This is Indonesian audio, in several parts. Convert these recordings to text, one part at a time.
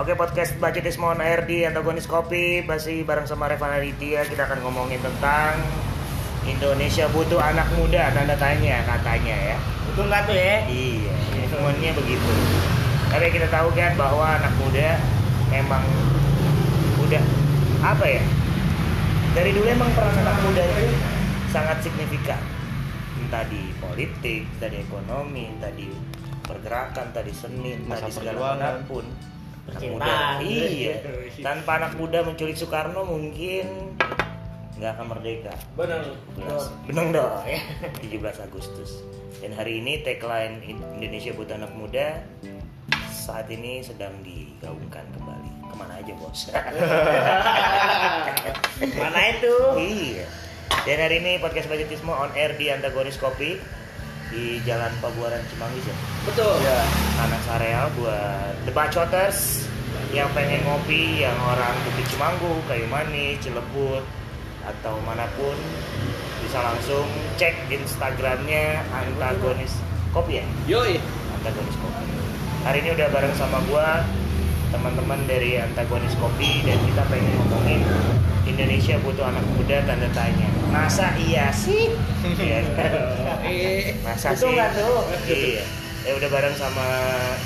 Oke podcast on Air di Antagonis Kopi. Masih bareng sama Revan Aditya Kita akan ngomongin tentang Indonesia butuh anak muda Tanda tanya katanya ya. Betul nggak tuh ya? Iya semuanya begitu. Tapi kita tahu kan bahwa anak muda Memang Udah Apa ya? Dari dulu emang peran anak muda itu Sangat signifikan. Entah di politik Entah di ekonomi Entah di pergerakan Entah di seni Entah Masa di segala perjuangan. mana pun. Anak Percintaan. muda. Iya. Tanpa anak muda menculik Soekarno mungkin nggak akan merdeka. Benar. 17 Benang dong ya. 17 Agustus. Dan hari ini tagline Indonesia butuh anak muda saat ini sedang digaungkan kembali. Ke mana aja bos? Mana itu? iya. Dan hari ini podcast budgetisme on air di antagonis kopi di Jalan Pabuaran Cimanggis ya Betul. Ya. Anak Sareal buat The Bacoters yang pengen ngopi yang orang Bukit Cimanggu, Kayu Manis, Cilebut atau mana pun bisa langsung cek Instagramnya antagonis kopi ya Yoi. antagonis kopi hari ini udah bareng sama gua teman-teman dari antagonis kopi dan kita pengen ngomongin Indonesia butuh anak muda tanda tanya masa iya sih Iya? Eh, masa betul sih nggak tuh? iya ya udah bareng sama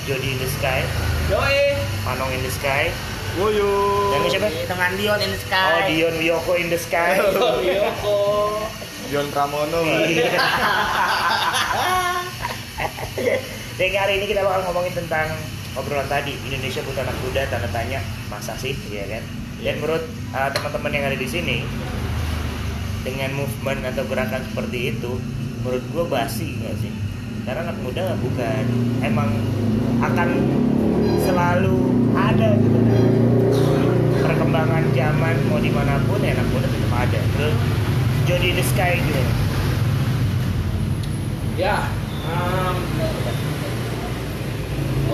Jody in the Sky Yoi. Manong in the Sky Woyo. dan siapa Dengan Dion in the sky. oh Dion Wiyoko in the Sky Yoko. John Pramono. Iya. Dan hari ini kita bakal ngomongin tentang obrolan tadi Indonesia butuh anak muda tanda tanya masa sih? Ya kan? Dan menurut uh, teman-teman yang ada di sini dengan movement atau gerakan seperti itu menurut gue basi nggak sih? Karena anak muda bukan emang akan selalu ada gitu perkembangan zaman mau di mana pun ya anak muda tetap ada. Terus Jody the Sky gitu. Ya. um,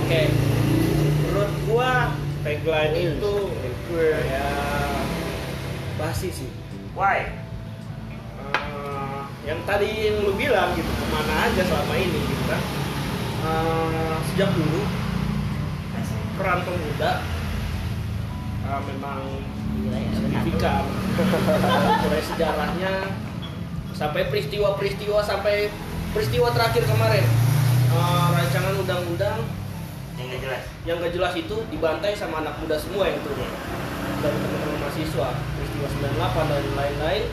Oke. Menurut gua tagline itu ya basi sih. why? Eh, yang tadi yang lu bilang gitu ke mana aja selama ini gitu kan. Eh, sejak dulu peran pemuda eh, memang signifikan. Mulai sejarahnya sampai peristiwa-peristiwa sampai peristiwa terakhir kemarin. Eh, rancangan undang-undang yang gak jelas? Yang gak jelas itu dibantai sama anak muda semua yang itu. Dari teman-teman mahasiswa peristiwa 98 dan lain-lain.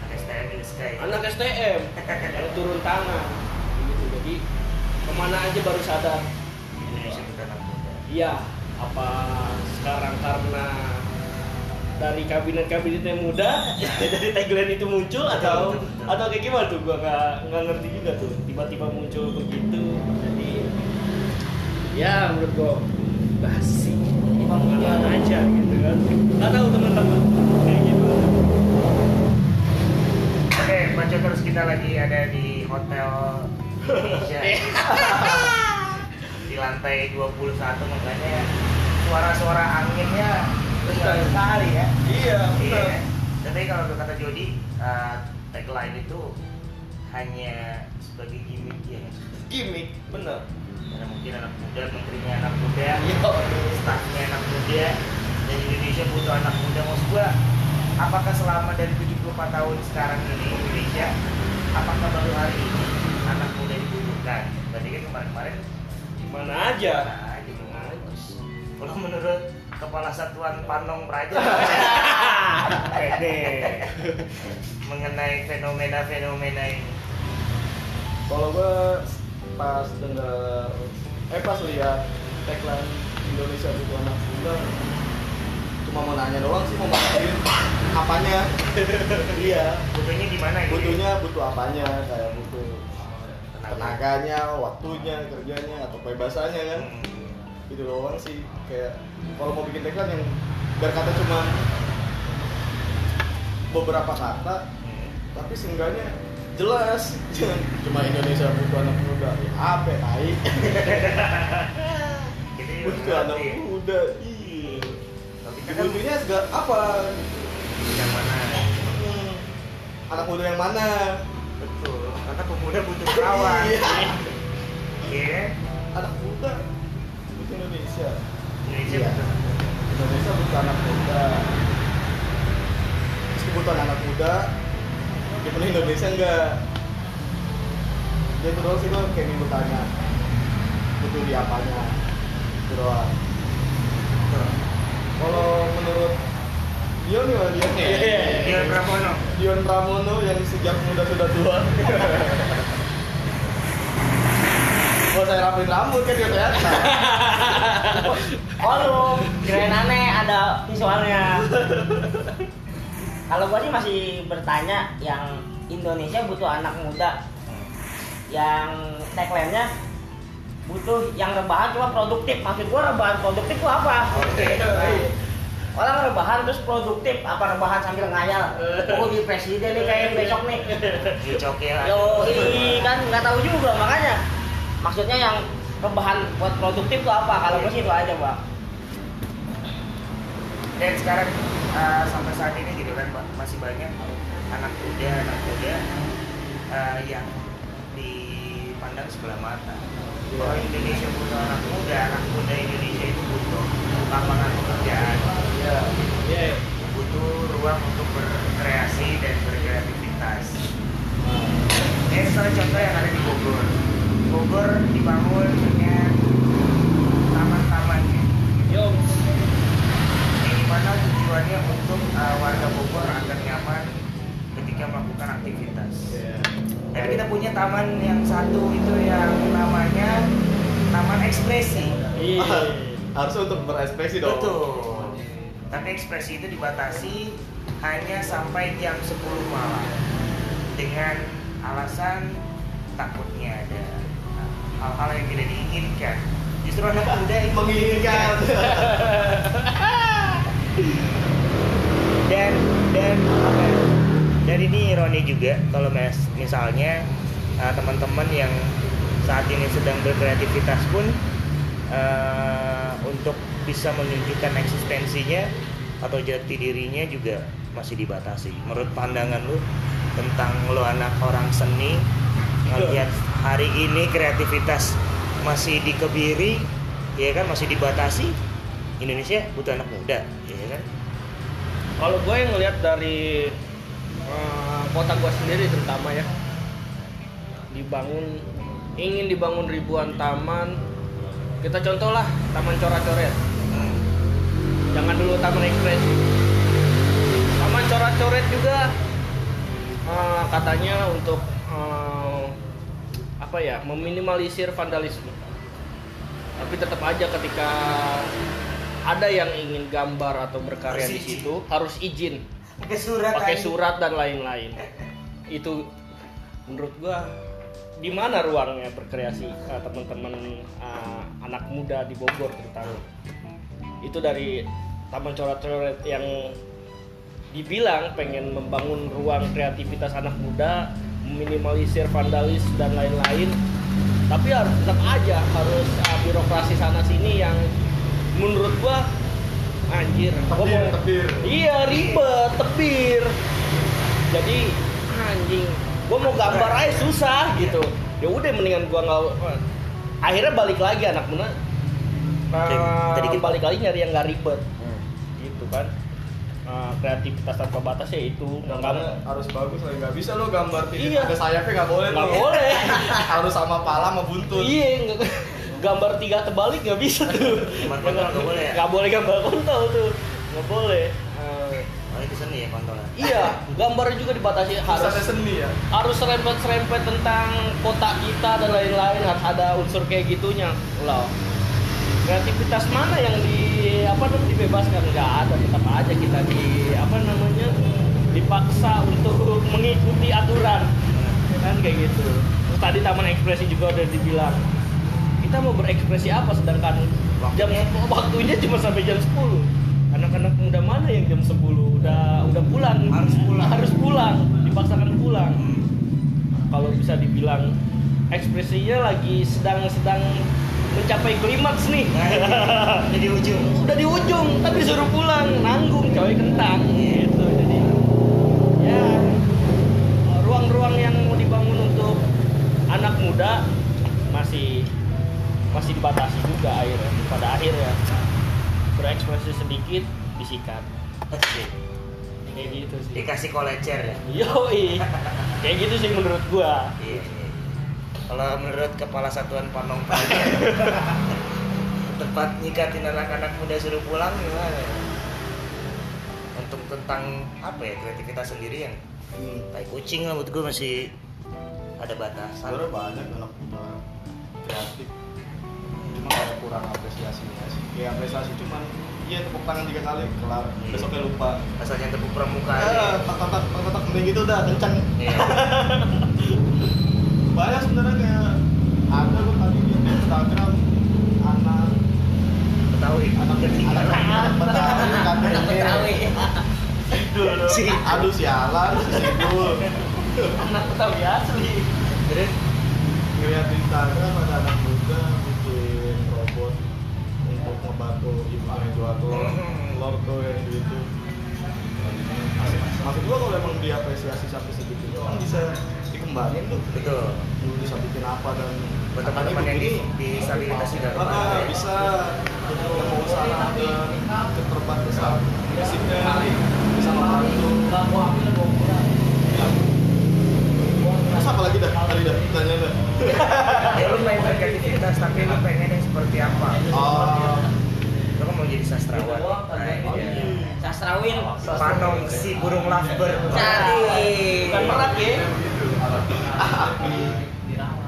Anak STM in the Sky. Anak STM yang turun tangan. Gitu jadi ke mana aja baru sadar. Indonesia bukan anak muda. Iya. Apa sekarang karena dari kabinet-kabinet yang muda jadi tagline itu muncul atau atau kayak gimana tuh? Gua nggak nggak ngerti juga tuh. Tiba-tiba muncul begitu. Jadi ya menurut gua basi. Ke mana aja gitu kan? Nggak tahu teman-teman. Kayak gitu. Oke, baca terus kita lagi ada di Hotel Indonesia. Di lantai 21 makanya suara-suara anginnya besar sekali ya. Iya Iya. Tapi kalau kata Jody, uh, tagline itu hanya sebagai gimmick ya. Gimmick bener. Karena mungkin anak muda, menterinya anak muda Iya. Staffnya anak muda Dan Indonesia butuh anak muda. Maksud gua, apakah selama dari 74 tahun sekarang ini Indonesia Apakah baru hari ini anak muda dibutuhkan? Berarti kan kemarin-kemarin mana aja? Gitu. Kalau menurut Kepala Satuan Panong Praja Pede. Mengenai fenomena-fenomena ini Kalau gue pas dengar eh pas lihat tagline Indonesia butuh anak muda cuma mau nanya doang sih mau masain apanya iya Butuhnya gimana gitu? butuhnya butuh apanya kayak butuh tenaganya waktunya kerjanya atau kebebasannya kan Hmm. itu doang sih kayak kalau mau bikin tagline yang berkata cuma beberapa kata Hmm. tapi seenggaknya jelas jangan cuma Indonesia butuh anak muda ya apa tai butuh anak muda iya kita kan butuhnya segala apa yang mana? Hmm, anak muda yang mana Betul. Karena pemuda butuh kawan. Iya. Iya. anak muda butuh Indonesia Indonesia Iya. butuh muda. Indonesia butuh anak muda meski butuh anak muda gimana Indonesia enggak. Dia itu doang sih gue kayak minggu tanya. Butuh di apanya? Itu doang. Kalau menurut Dion nih Dion? Dion Pramono. Dion Pramono yang sejak muda sudah tua. Oh saya rapiin rambut kan dia kelihatan. Oh lu, kirain aneh ada visualnya. Kalau gua sih masih bertanya yang Indonesia butuh anak muda yang tagline-nya butuh yang rebahan cuma produktif. Maksud gua rebahan produktif itu apa? Oke. Orang rebahan terus produktif, apa rebahan sambil ngayal? Oh di presiden nih kayak besok nih. Ya. Yo, ini kan nggak tahu juga makanya. Maksudnya yang rebahan buat produktif itu apa? Kalau gua sih itu aja, Pak. Dan sekarang uh, sampai saat ini gitu kan masih banyak anak muda anak muda uh, yang dipandang sebelah mata. Bahwa Indonesia butuh anak muda, anak muda Indonesia itu butuh lapangan pekerjaan, Iya Iya. butuh ruang untuk berkreasi dan berkreativitas. Ini salah contoh yang ada di Bogor. Bogor dibangun dengan taman-tamannya. Yo. Yang di mana tujuannya untuk uh, warga Bogor agar nyaman ketika melakukan aktivitas. Dan kita punya taman yang satu itu yang namanya Taman Ekspresi. Iya. Harus untuk berekspresi dong Betul. Tapi ekspresi itu dibatasi hanya sampai jam 10 malam dengan alasan takutnya ada hal-hal yang tidak diinginkan. Justru anak muda itu Menginginkan dan dan apa ya, dan ini ironi juga kalau mes misalnya uh, teman-teman yang saat ini sedang berkreativitas pun uh, untuk bisa menunjukkan eksistensinya atau jati dirinya juga masih dibatasi. Menurut pandangan lu tentang lu anak orang seni ngelihat hari ini kreativitas masih dikebiri, ya kan masih dibatasi. Indonesia butuh anak muda, ya kan? Kalau gue yang ngelihat dari eh, kota gue sendiri terutama ya dibangun ingin dibangun ribuan taman kita contoh lah taman coret-coret jangan dulu taman ekspresi taman coret-coret juga eh, katanya untuk eh, apa ya meminimalisir vandalisme. Tapi tetap aja ketika ada yang ingin gambar atau berkarya Harus di izin. situ harus izin. Pakai surat pakai surat dan lain-lain. Itu menurut gua di mana ruangnya berkreasi eh, teman-teman eh, anak muda di Bogor terutama itu dari taman coret-coret yang dibilang pengen membangun ruang kreativitas anak muda meminimalisir vandalis dan lain-lain tapi harus tetap aja harus eh, birokrasi sana sini yang menurut gua anjir gua Tebir, mau tebir. Iya ribet, tebir. Jadi anjing, gua mau gambar aja susah gitu. Ya udah mendingan gua nggak. Akhirnya balik lagi anak muda. Nah, tadi kita- balik lagi nyari yang nggak ribet, Hmm. gitu kan. Nah, kreativitas tanpa batas ya itu nggak Gambarnya harus bagus lah, nggak bisa lo gambar titik Iya. ada sayapnya nggak boleh nggak boleh. harus sama pala sama buntut. Iya, nggak- gambar tiga terbalik nggak bisa tuh. Nggak boleh ya? Nggak boleh gambar kontol tuh, nggak boleh. Nah, Oh itu seni ya kontolnya. Iya, gambar juga dibatasi harus Harus seni ya. harus serempet-serempet tentang kota kita dan lain-lain harus ada unsur kayak gitunya. Loh kreativitas mana yang di apa namanya dibebaskan? Nggak ada tetap aja kita di apa namanya dipaksa untuk mengikuti aturan. Kan kayak gitu. Terus tadi taman ekspresi juga udah dibilang. Kita mau berekspresi apa sedangkan jam waktunya cuma sampai jam 10 anak-anak muda mana yang jam 10 udah udah pulang. Harus pulang. harus pulang. Dipaksakan pulang. Kalau bisa dibilang ekspresinya lagi sedang-sedang mencapai klimaks nih. Nah, ini jadi ujung. udah di ujung tapi suruh pulang. Nanggung coy kentang. Gitu jadi ya ruang-ruang yang mau dibangun untuk anak muda masih masih dibatasi juga akhirnya pada akhirnya berekspresi sedikit disikat Asik. kayak gitu sih dikasih kolecer ya yoi kayak gitu sih menurut gua iya iya. kalau menurut kepala satuan Panong tempat nyikatin anak-anak muda suruh pulang gimana untuk tentang apa ya kreativitas sendiri yang Hmm. tai kucing lah menurut gue masih ada batasan Sebenarnya banyak anak muda kreatif. Cuma kayak kurang apresiasinya sih. Ya apresiasi cuman iya tepuk tangan tiga kali kelar. Besoknya lupa. asalnya tepuk pramuka Ah, aja tak tak tak tak tak mending gitu udah kencang. Iya. Banyak sebenarnya kayak ada gue tadi di Instagram anak Betawi anak ketinggalan anak Betawi Anak. Betawi. Aduh sialan si Sidul. anak betawi asli terus Ngeliat di Instagram ada anak muda telur, Hmm. telur tuh yang gitu. Maksud gua kalau emang diapresiasi sampai segitu kan bisa dikembangin tuh. betul Lu bisa bikin apa dan buat teman-teman yang di disabilitas juga Ah, ah, bisa mau usaha dan keterbatasan fisiknya bisa membantu. Ya. Terus apa lagi dah? Tadi dah, tanya dah. ya lu pengen berkreativitas tapi lu pengen yang seperti apa Oh, jadi sastrawan nah oh dia iya. Sastrawin. Panong si burung lovebird Cari. bukan merak ya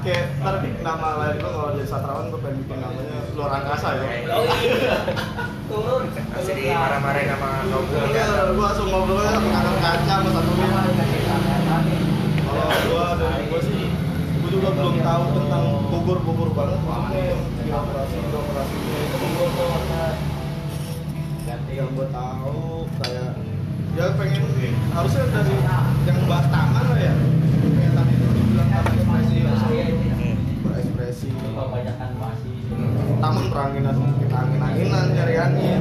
Kayak ntar nama lain gua kalau jadi sastrawan gua pengen bikin namanya luar angkasa ya. Oh iya. Turun. masih dimarah-marahin sama bumi Iya, kan gua langsung ngobrolnya sama kakak kaca sama satu Kalau gua dari gua sih, gua juga belum tahu tentang bubur-bubur banget maksudnya yang birokrasi birokrasinya itu yang gua tahu kayak ya pengen harusnya dari yang bahas taman lah ya. Kayak tadi itu dibilang taman ekspresi harusnya Hmm. berekspresi. Kebanyakan masih taman peranginan kita angin anginan nyari angin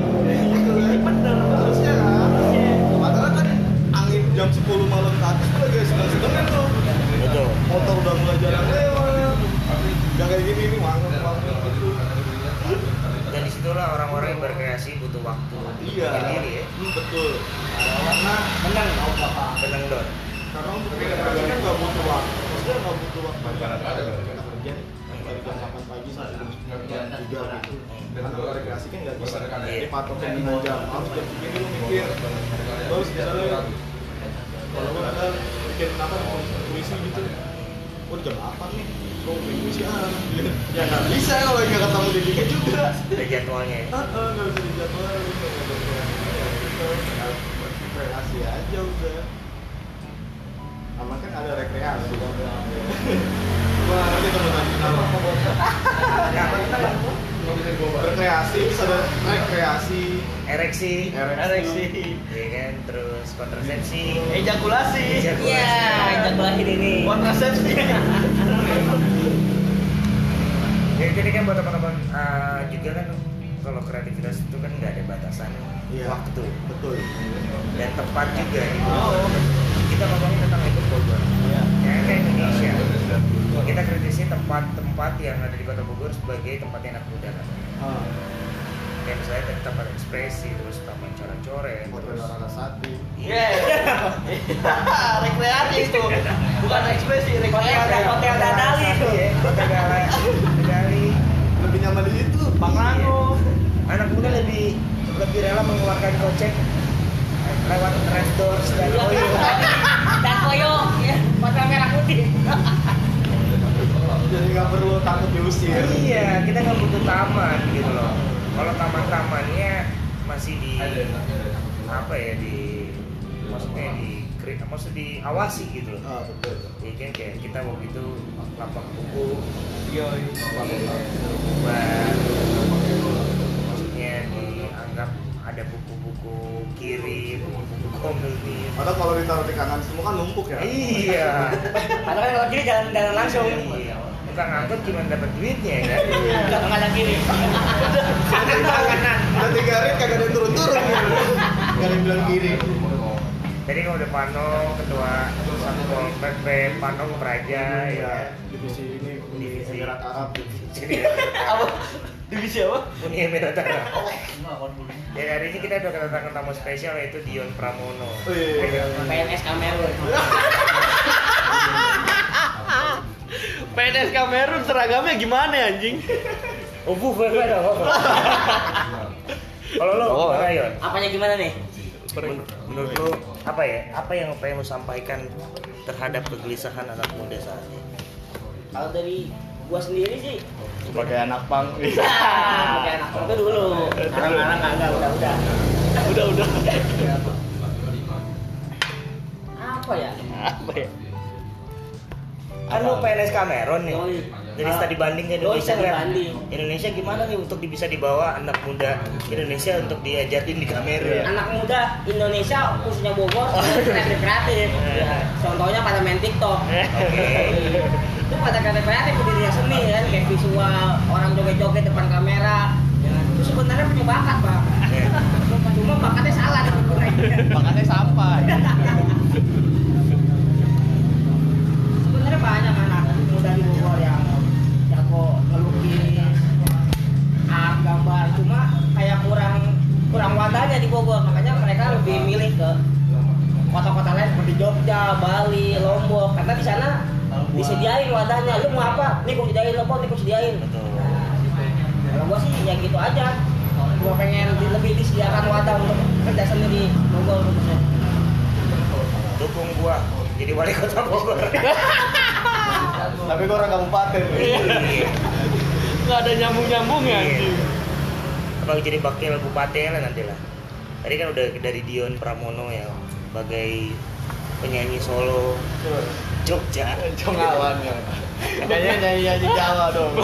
gitu kan. Bener. Harusnya kan. Padahal kan angin jam 10 malam ke atas tuh lagi sedang sedangnya tuh motor udah mulai jalan lewat. Gak kayak gini nih wangi gitu dan di situlah orang-orang yang berkreasi butuh waktu iya. sendiri ya. Hmm, betul. Karena Menang. benang don karena untuk rekreasi kan nggak butuh waktu. Maksudnya nggak butuh waktu. Kita kerja. Dari jam 8 pagi sampai jam 9 juga gitu. Karena kalau rekreasi kan nggak bisa. dipatokin dengan jam. Harus jam lu mikir. terus misalnya kalau ada bikin apa puisi gitu. Oh jam 8 nih gue ah gitu. ya nggak bisa kalau nggak ketemu di tiga juga. Ada jadwalnya. Ya Ah, ah, nggak bisa dijadwalin nggak ya, rekreasi aja udah. Sama kan ada rekreasi kan. Gua nggak ngerti teman tadi nama rekreasi ada rekreasi. Ereksi. Ereksi. Ya kan? Terus kontrasepsi. Ejakulasi. Ejakulasi. Iya, ejakulasi ini. kontrasepsi Ya, jadi kan buat teman-teman uh, juga kan kalau kreativitas itu kan nggak ada batasan Iya. waktu betul dan tempat juga gitu. Kita ngomongin tentang itu Bogor. Iya. Ya kayak Indonesia. Kita kritisi tempat-tempat yang ada di Kota Bogor sebagai tempatnya anak muda kan. Ah, Kayak misalnya tadi tempat ekspresi, terus taman coret-coret, hotel terus Larasati Iya. rekreasi itu bukan ekspresi rekreasi Hotel Dadali itu. Iya, Hotel Dadali. Lebih nyaman di situ Bang Rano Anak muda lebih lebih rela mengeluarkan kocek lewat red doors dan Iya. oil. Dan koyo, ya, warna merah putih. jadi nggak perlu takut diusir Iya, kita nggak butuh taman gitu loh. Kalau taman-tamannya masih di apa ya di maksudnya di maksud diawasi gitu loh. ah betul Ya kan kayak kita waktu itu lapak buku Iya, buat maksudnya dianggap ada buku-buku kiri, buku-buku komunis. padahal kalau ditaruh di kanan semua kan numpuk ya Iya. Padahal kan kalau kiri jalan jalan langsung. Iya. Bukan ngangkut gimana dapat duitnya kan? Enggak ada kiri. udah tiga hari kagak ada yang turun-turun gitu. Gak ada bilang kiri Tadi kan udah Panong, ketua Satpol PP Panong Praja ya. divisi ini Divisi. Emirat Arab Jadi apa Divisi apa? Uni Emirat Arab. Ya hari ini kita udah kedatangan tamu spesial yaitu Dion Pramono. Oh, iya, iya. PNS Kamerun PNS Kamerun seragamnya gimana ya, anjing? Oh, bu, bu, bu, ada apa? Kalau lo, Oh, gimana, Yon? apanya gimana nih Men- Menurut lo apa ya? Apa yang pengen lo sampaikan terhadap kegelisahan anak muda saat ini? kalau dari gua sendiri sih Sebagai anak pang. ah, pakai anak itu dulu sekarang-sekarang kagak udah udah Udah, udah. apa ya Apa ya? Kan lo PNS Kamerun nih. Jadi Ah. tadi banding ke Oh, Indonesia study kan? Indonesia gimana nih untuk bisa dibawa anak muda Indonesia untuk diajarin di Kamerun? anak muda Indonesia khususnya Bogor kreatif kreatif Iya. contohnya pada main TikTok Oke. itu pada kreatif kreatif di dunia seni kan kayak visual orang joget-joget depan kamera itu sebenarnya punya bakat pak Ya. cuma bakatnya salah Makanya sampai. banyak anak muda di Bogor yang jago ngelukis art gambar. Cuma kayak kurang kurang wadahnya di Bogor. Makanya mereka lebih milih ke kota-kota lain seperti Jogja, Bali, Lombok. Karena di sana disediain wadahnya. Lu mau apa? Nih gua sediain Lombok nih gua sediain. Betul. kalau gua sih ya gitu aja. Gua pengen lebih disediakan wadah untuk kerja seni di Bogor khususnya Dukung gua jadi wali kota Bogor. Tapi gue orang kabupaten. Iya. Nggak ada nyambung-nyambung ya, Iya. anjing. Abang jadi wakil bupati lah nanti lah. Tadi kan udah dari Dion Pramono ya sebagai penyanyi solo Jogja. Jongawan ya. Kayaknya nyanyi-nyanyi Jawa dong.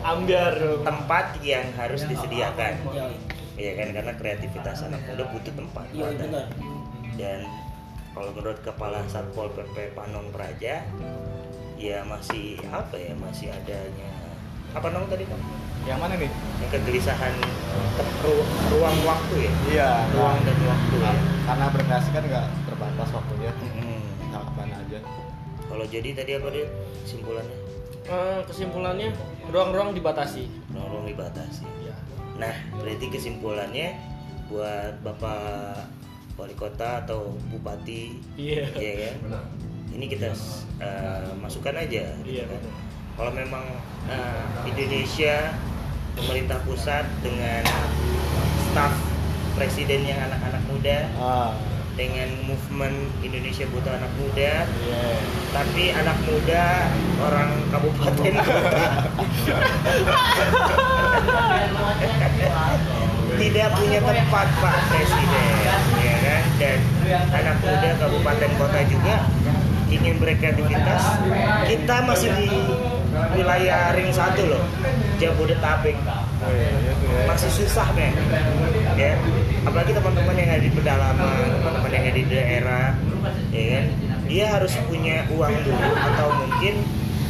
Ambiar dong. Tempat yang harus disediakan. Yoi. Iya kan karena kreativitas anak muda butuh tempat. Bener. Dan kalau menurut kepala Satpol PP Panon Praja ya masih apa ya masih adanya apa nong tadi Pak? Yang mana nih? Yang kegelisahan te- ru- ruang waktu ya Iya. ruang dan waktu ya. Karena berkreasi kan nggak terbatas waktunya. Mm-mm. Nggak kapan aja. Kalau jadi tadi apa dia simpulannya? Eh, kesimpulannya ruang-ruang dibatasi. Ruang dibatasi. Ya. Nah, berarti kesimpulannya buat Bapak Wali Kota atau Bupati, Iya. ya kan? Ini kita eh, masukkan aja. gitu Iya, kan. betul. Kalau memang eh, Indonesia pemerintah pusat dengan staf presiden yang anak-anak muda Ah. dengan movement Indonesia butuh anak muda Iya. tapi anak muda orang kabupaten tidak punya tempat Pak Presiden dan anak muda kabupaten kota juga ingin berkreativitas kita masih di wilayah ring satu loh Jabodetabek. Masih susah men. Ya. Apalagi teman-teman yang ada di pedalaman teman-teman yang ada di daerah ya kan? Dia harus punya uang dulu atau mungkin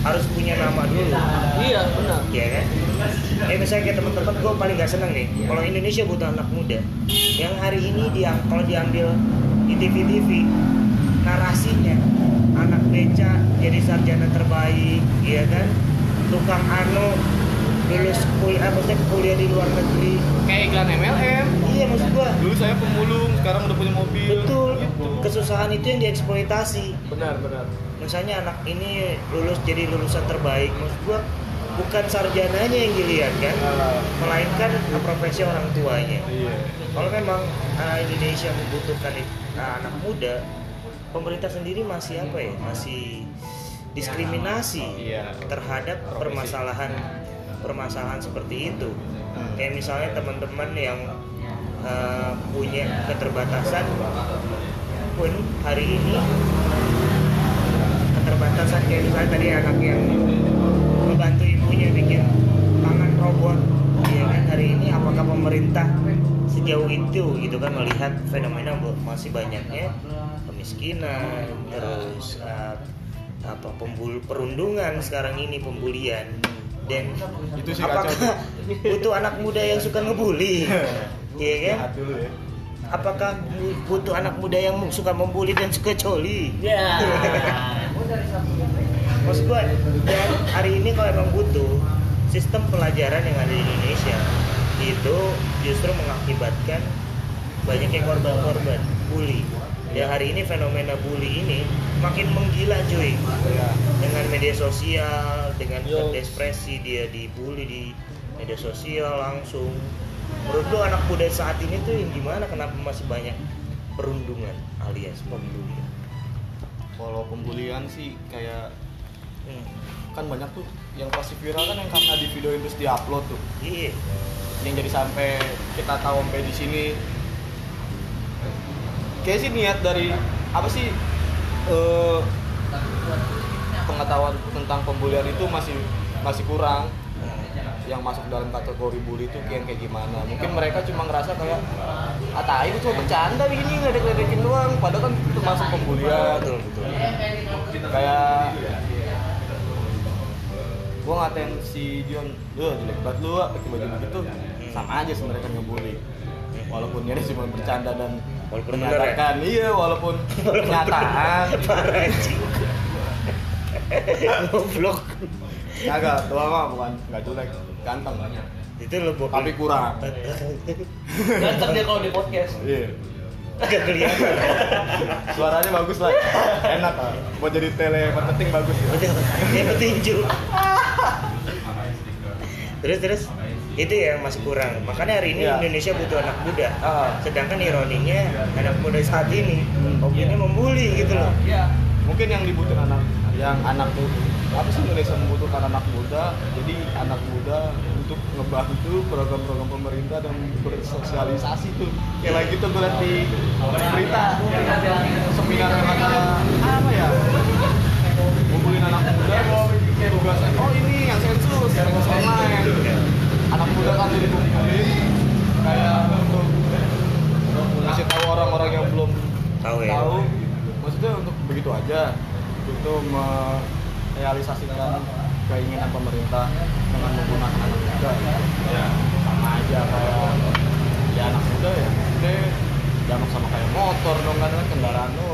harus punya nama dulu. Iya, benar. ya kan? Eh misalnya kayak teman-teman gue paling gak seneng nih kalau Indonesia butuh anak muda. Yang hari ini dia kalau diambil di TV-TV narasinya anak beca jadi sarjana terbaik ya kan? Tukang anu lulus kuliah apa maksudnya kuliah di luar negeri Kayak iklan MLM. iya maksud gua Dulu saya pemulung, sekarang udah punya mobil. betul Gitu. kesusahan itu yang dieksploitasi Benar, benar. misalnya anak ini lulus jadi lulusan terbaik maksud gua bukan sarjananya yang dilihat kan Ah, melainkan profesi orang tuanya Iya. kalau memang uh, Indonesia membutuhkan uh, anak muda pemerintah sendiri masih apa ya masih diskriminasi Iya. terhadap Profesi. permasalahan permasalahan seperti itu Hmm. kayak misalnya teman-teman yang uh, punya keterbatasan pun hari ini keterbatasan kayak misalnya tadi anak yang membantu ibunya bikin tangan robot ya kan hari ini apakah pemerintah sejauh itu gitu kan melihat fenomena masih banyaknya kemiskinan terus uh, apa pembul perundungan sekarang ini pembulian dan Itu sih apakah kacau butuh anak muda yang suka ngebully ya kan Jahat dulu ya. apakah bu- butuh anak muda yang suka membuli dan suka coli Ya. maksud gua dan hari ini kalau emang butuh sistem pelajaran yang ada di Indonesia itu justru mengakibatkan banyaknya korban-korban bully. Ya hari ini fenomena bully ini makin menggila cuy ya dengan media sosial, dengan berekspresi dia dibully di media sosial langsung. Menurut lu anak muda saat ini tuh yang gimana? Kenapa masih banyak perundungan alias pembulian? kalau pembulian sih kayak Hmm. kan banyak tuh yang pasti viral kan yang karena di video itu diupload tuh Iya. yang jadi sampai kita tahu sampai di sini kayak sih niat dari apa sih eh, pengetahuan tentang pembulian itu masih masih kurang. Yang masuk dalam kategori bully itu yang kayak gimana? Mungkin mereka cuma ngerasa kayak ah tai itu cuma bercanda begini ngeledek-ledekin doang. Padahal kan itu masuk pembulian Betul betul. kayak gua ngatain si Dion lu jelek banget lu pakai baju begitu. Sama aja sebenarnya kan ngebully. Walaupun dia cuma bercanda dan Walaupun ya? menyatakan iya walaupun kenyataan Parah anjing. Goblok. kagak doang mah bukan nggak jelek ganteng Itu lo bokap. tapi kurang Ganteng dia kalau di podcast. iya Agak kelihatan. suaranya bagus lah enak lah buat jadi tele marketing bagus ya. Dia petinju. Terus terus itu yang masih kurang. Makanya hari ini Iya. Indonesia butuh anak muda. Ah. Sedangkan ironinya anak muda saat ini hobinya membuli gitu loh. Iya. Mungkin yang dibutuhkan anak yang anak tuh apa sih Indonesia membutuhkan anak muda jadi anak muda untuk ngebantu program-program pemerintah dan bersosialisasi tuh kayak lagi tuh gue liat di berita seminar apa ya ngumpulin anak muda tugasnya oh ini yang sensus yang online anak muda kan jadi kumpulin kayak untuk ngasih tahu orang-orang yang belum Tahu ya. tahu maksudnya untuk begitu aja itu merealisasikan keinginan pemerintah dengan menggunakan anak muda ya sama aja kayak ya anak muda ya gede jangan sama kayak motor dong kan kan kendaraan yang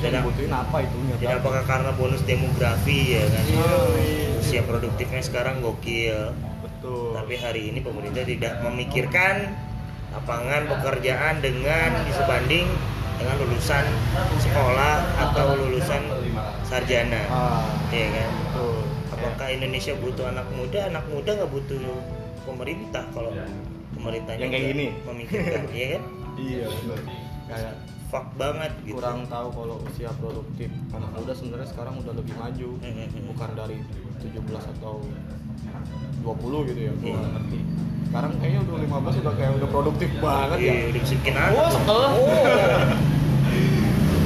Tidak- dibutuhin apa itunya Tidak apakah karena bonus demografi ya kan? Iya. Usia produktifnya sekarang gokil. Betul Tapi hari ini pemerintah tidak memikirkan lapangan pekerjaan dengan sebanding dengan lulusan sekolah atau lulusan sarjana. ah Iya kan? betul Apakah Indonesia butuh anak muda? Anak muda nggak butuh pemerintah kalau pemerintahnya Yang kayak gini? memikirkan, iya kan? iya benar kayak Fuck banget gitu. kurang tahu kalau usia produktif anak muda sebenarnya sekarang udah lebih maju bukan dari 17 atau 20 gitu ya gue Iya. nggak ngerti sekarang kayaknya udah 15 udah kayak udah produktif banget ya Iya, udah bisa bikin anak. Oh, sekel.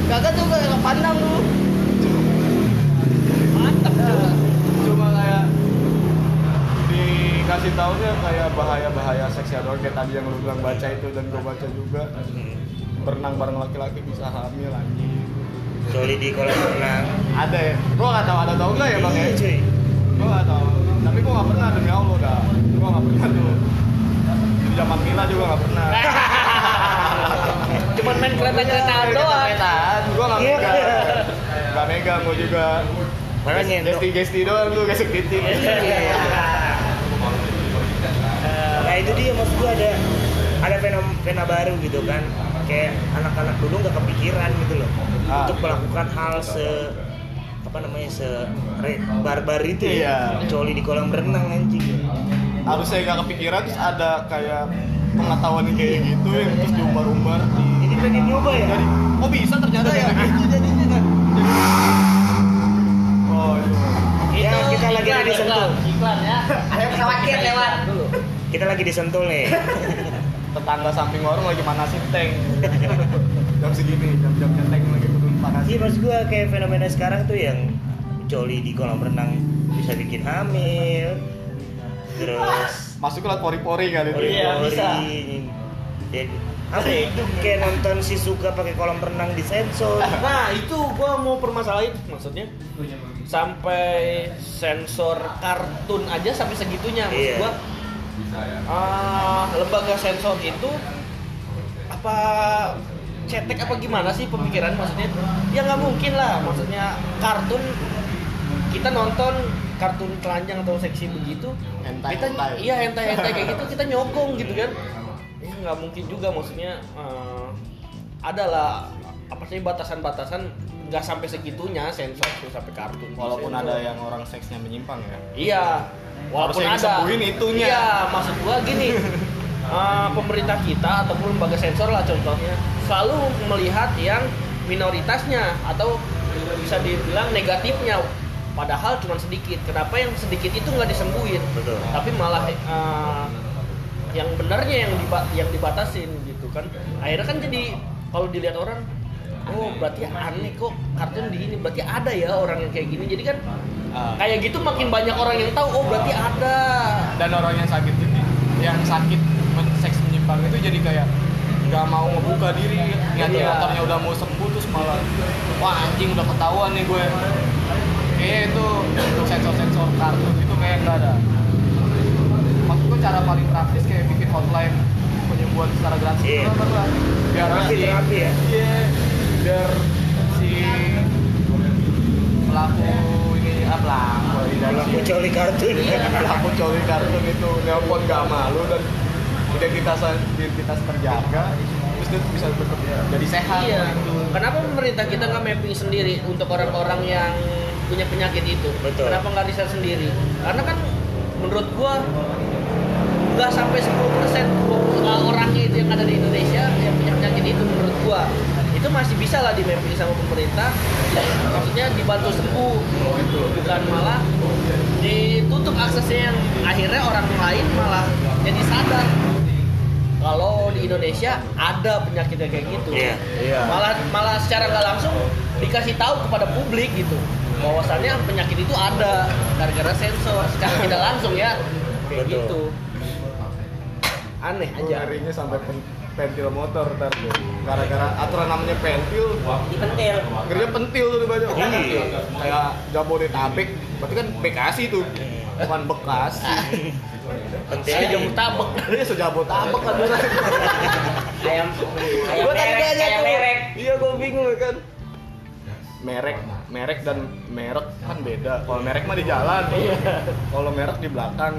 Kagak tuh gak pandang lu. Mantap juga. cuma kayak dikasih taunya kayak bahaya-bahaya seksual kayak tadi yang lu bilang baca itu dan gue baca juga Hmm. berenang bareng laki-laki bisa hamil anjing Kecuali di kolam renang. ada ya gua nggak tahu ada tau nggak ya bang ya Iya, gua gua nggak pernah demi allah dah gua nggak pernah tuh. Di zaman Mila juga nggak pernah. Cuman main kereta-keretaan doang. Keretaan, gua nggak Iya. megang nggak megang gua juga. Makanya gesti gesti doang tuh gesek titik Nah itu dia maksud gua ada ada fenomena baru gitu kan. Kayak anak-anak dulu nggak kepikiran gitu loh. Ah. untuk melakukan hal se apa namanya se barbar itu Iya. ya coli di kolam renang anjing harusnya nggak kepikiran terus ada kayak pengetahuan kayak gitu yang terus diumbar-umbar ini pengen nyoba ya jadi oh bisa ternyata ya gitu jadinya kan Jadi- oh iya Ya, kita lagi ada di Sentul. iklan, ya. Ada pesawat lewat. kita lagi di Sentul nih tetangga samping warung lagi manasin tank? Jam segini jam-jamnya tank lagi turun panas. Iya maksud gua kayak fenomena sekarang tuh yang coli di kolam renang bisa bikin hamil terus masuk ke pori-pori kali itu. Iya, pori-pori bisa. jadi apa ya, itu kayak nonton si suka pakai kolam renang di sensor. Nah itu gua mau permasalahin maksudnya. Sampai sensor kartun aja sampai segitunya maksud Iya. gua ah, lembaga sensor itu apa cetek apa gimana sih pemikiran maksudnya ya nggak mungkin lah maksudnya kartun kita nonton kartun telanjang atau seksi begitu Hentai, kita hentai. iya hentai hentai kayak gitu kita nyokong gitu kan ya nggak mungkin juga maksudnya eh, adalah apa sih batasan-batasan nggak sampai segitunya sensor tuh sampai kartun Walaupun sensor. ada yang orang seksnya menyimpang ya. Iya, walaupun Harusnya ada. itunya. Iya, maksud gua gini. eh, pemerintah kita ataupun lembaga sensor lah contohnya selalu melihat yang minoritasnya atau bisa dibilang negatifnya padahal cuma sedikit kenapa yang sedikit itu nggak disembuhin Betul. tapi malah eh, yang benarnya yang diba- yang dibatasin gitu kan akhirnya kan jadi kalau dilihat orang oh berarti aneh kok kartun di ini berarti ada ya orang yang kayak gini jadi kan Ah. kayak gitu makin banyak orang yang tahu oh berarti ada dan orang yang sakit itu yang sakit seks menyimpang itu jadi kayak nggak mau ngebuka diri lihat Iya. dokternya udah mau sembuh terus malah wah anjing udah ketahuan nih gue kayaknya itu untuk sensor sensor kartun itu kayak nggak ada maksud gue cara paling praktis kayak bikin hotline penyembuhan secara gratis Bang? biar si- terapi ya? iya biar si pelaku ini apa pelaku Coli kartun. pelaku coli kartun itu nelpon gak malu dan identitas identitas terjaga terus dia bisa bekerja jadi sehat. Iya. Gitu. kenapa pemerintah kita nggak mapping sendiri untuk orang-orang yang punya penyakit itu? Betul. kenapa nggak riset sendiri? Karena kan menurut gua nggak sampai 10% uh, orangnya itu yang ada di Indonesia yang punya penyakit itu menurut gua. Itu masih bisa lah di mapping sama pemerintah. Ya, maksudnya dibantu sembuh. Bukan malah ditutup aksesnya yang akhirnya orang lain malah jadi sadar. Kalau di Indonesia ada penyakit yang kayak gitu. Iya. Iya. malah malah secara nggak langsung dikasih tahu kepada publik gitu. Bahwasannya penyakit itu ada gara-gara sensor. Secara tidak langsung ya. Kayak Betul. gitu. Aneh aja ngerinya sampai pen- pentil motor ntar tuh. gara-gara aturan namanya pentil. Dipentil. Ngerinya pentil tuh di banyak Iya. kayak Jabodetabek berarti kan Bekasi tuh bukan bekas Penting saya aja. jamu tabek sejabotabek kan ayam ayam Gua tadi ayam tuh. merek Iya, gue bingung kan. Merek, merek dan merek kan beda. Kalau merek mah di jalan. Kalau merek di belakang.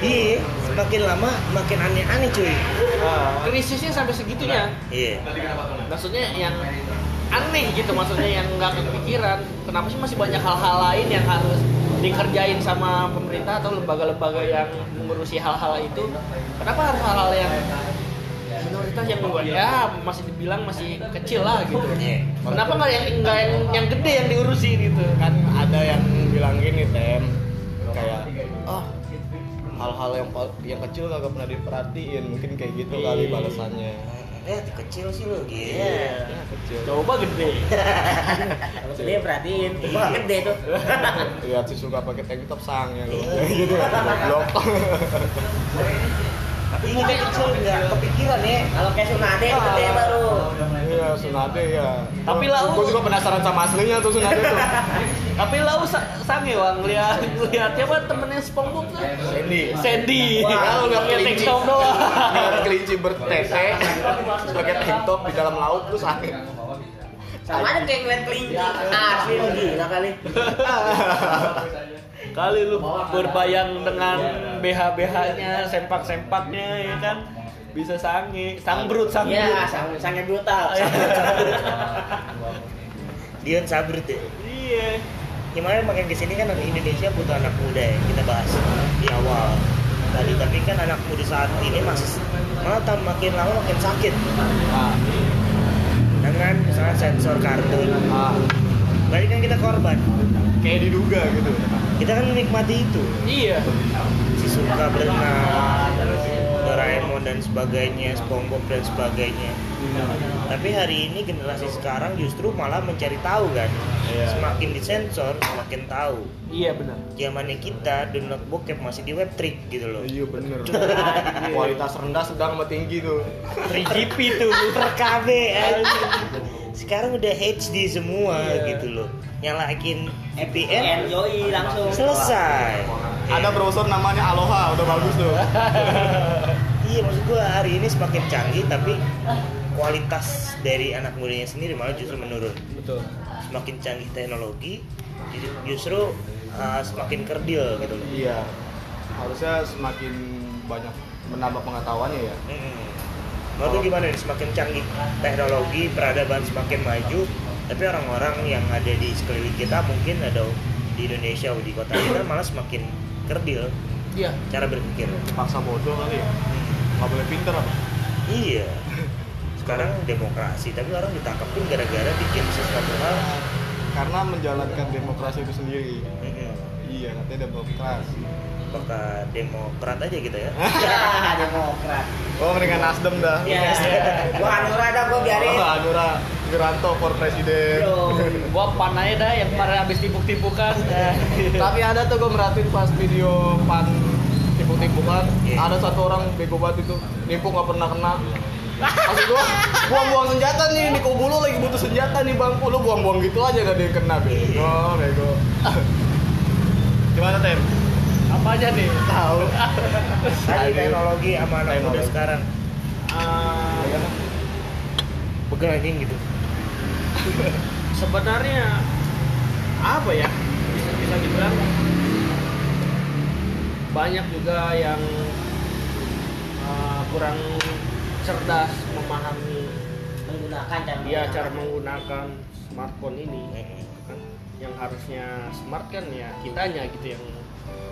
Iya, semakin lama makin aneh-aneh cuy. Nah, krisisnya sampai segitunya Iya. maksudnya yang aneh gitu maksudnya yang nggak kepikiran. Kenapa sih masih banyak hal-hal lain yang harus dikerjain sama pemerintah atau lembaga-lembaga yang mengurusi hal-hal itu? Kenapa harus hal-hal yang minoritas yang ya masih dibilang masih kecil lah gitu? Iya. kenapa nggak yang nggak yang yang gede yang diurusi gitu? Kan ada yang bilang gini, Tem. Kayak oh hal-hal yang yang kecil kagak pernah diperhatiin. Mungkin kayak gitu kali balasannya Eh, kecil sih lo gitu. Iya. ya kecil. Coba gede. Kalau gede perhatiin. Wah gede tuh. Lihat si suka pakai tank top sang ya gitu goblok. Tapi kita kecil nggak kepikiran ya. kalau kayak sunade gede baru. Iya Sunade ya Tapi lah, gue juga penasaran sama aslinya tuh Sunade tuh tapi lau sa- sange wang. Lihat lihat. Siapa temennya SpongeBob tuh. Sandy. Sandy. Wah, kalau nggak pakai tank kelinci. top doang. Kelinci bertete sebagai tank top di dalam laut tuh sakit sama aja kayak ngeliat kelinci. Asli lu gila kali. Kali lu berbayang dengan BH BH-nya sempak sempaknya ya kan? Bisa sange. Sangbrut sangbrut. ya sang sangat brutal. Dion Sabrut ya. iya Gimana makin ke sini kan Indonesia butuh anak muda ya. Kita bahas di awal tadi. Tapi kan anak muda saat ini masih malah makin lama makin sakit ah, dengan misalnya sensor kartun. ah, Berarti kan kita korban. kayak diduga gitu Kita kan menikmati itu. iya Si suka berenang, Doraemon dan sebagainya, SpongeBob dan sebagainya. Tapi hari ini generasi sekarang justru malah mencari tahu kan. Iya. Semakin disensor, semakin tahu. iya benar Zamannya kita download bokep masih di web trick gitu loh. iya bener kualitas rendah sedang sama tinggi tuh 3GP tuh Per KB. Sekarang udah HD semua gitu loh. Nyalain VPN enjoy langsung selesai. ada browser namanya Aloha udah bagus tuh Iya maksud gua hari ini semakin canggih tapi kualitas dari anak mudanya sendiri malah justru menurun betul semakin canggih teknologi ju- justru uh, semakin kerdil gitu loh Iya. Harusnya semakin banyak menambah pengetahuannya ya. Mm-mm. Menurut lu gimana nih semakin canggih teknologi peradaban semakin maju tapi orang-orang yang ada di sekeliling kita mungkin ada di Indonesia atau di kota kita malah semakin kerdil iya cara berpikir Paksa bodoh kali ya. Nggak boleh pinter apa? iya sekarang demokrasi tapi orang ditangkapin gara-gara bikin sesuatu hal Karena menjalankan demokrasi itu sendiri. Mm-mm. Iya, katanya demokrasi. apakah demokrat aja gitu ya Demokrat. Oh, mendingan Nasdem dah. Ya, gua Hanura dah gua biarin. Oh, Anura Wiranto for presiden. Yo. gua pan aja dah yang kemarin habis timpuk-timpukan Tapi ada tuh gue merhatiin pas video pan timpuk-timpukan, Iya. ada satu orang bego banget itu, nimpuk nggak pernah kena. Maksud gua, buang-buang senjata nih, di Kobulu lagi butuh senjata nih bang, lu buang-buang gitu aja gak ada yang kena bego, bego. Gimana tem? apa aja nih? Tahu. tadi teknologi sama anak muda sekarang. Ah, pegel anjing gitu. Sebenarnya apa ya? Bisa bisa dibilang banyak juga yang uh, kurang cerdas memahami Menggunakan cara dia menggunakan. cara menggunakan smartphone ini kan yang harusnya smart kan ya kitanya gitu yang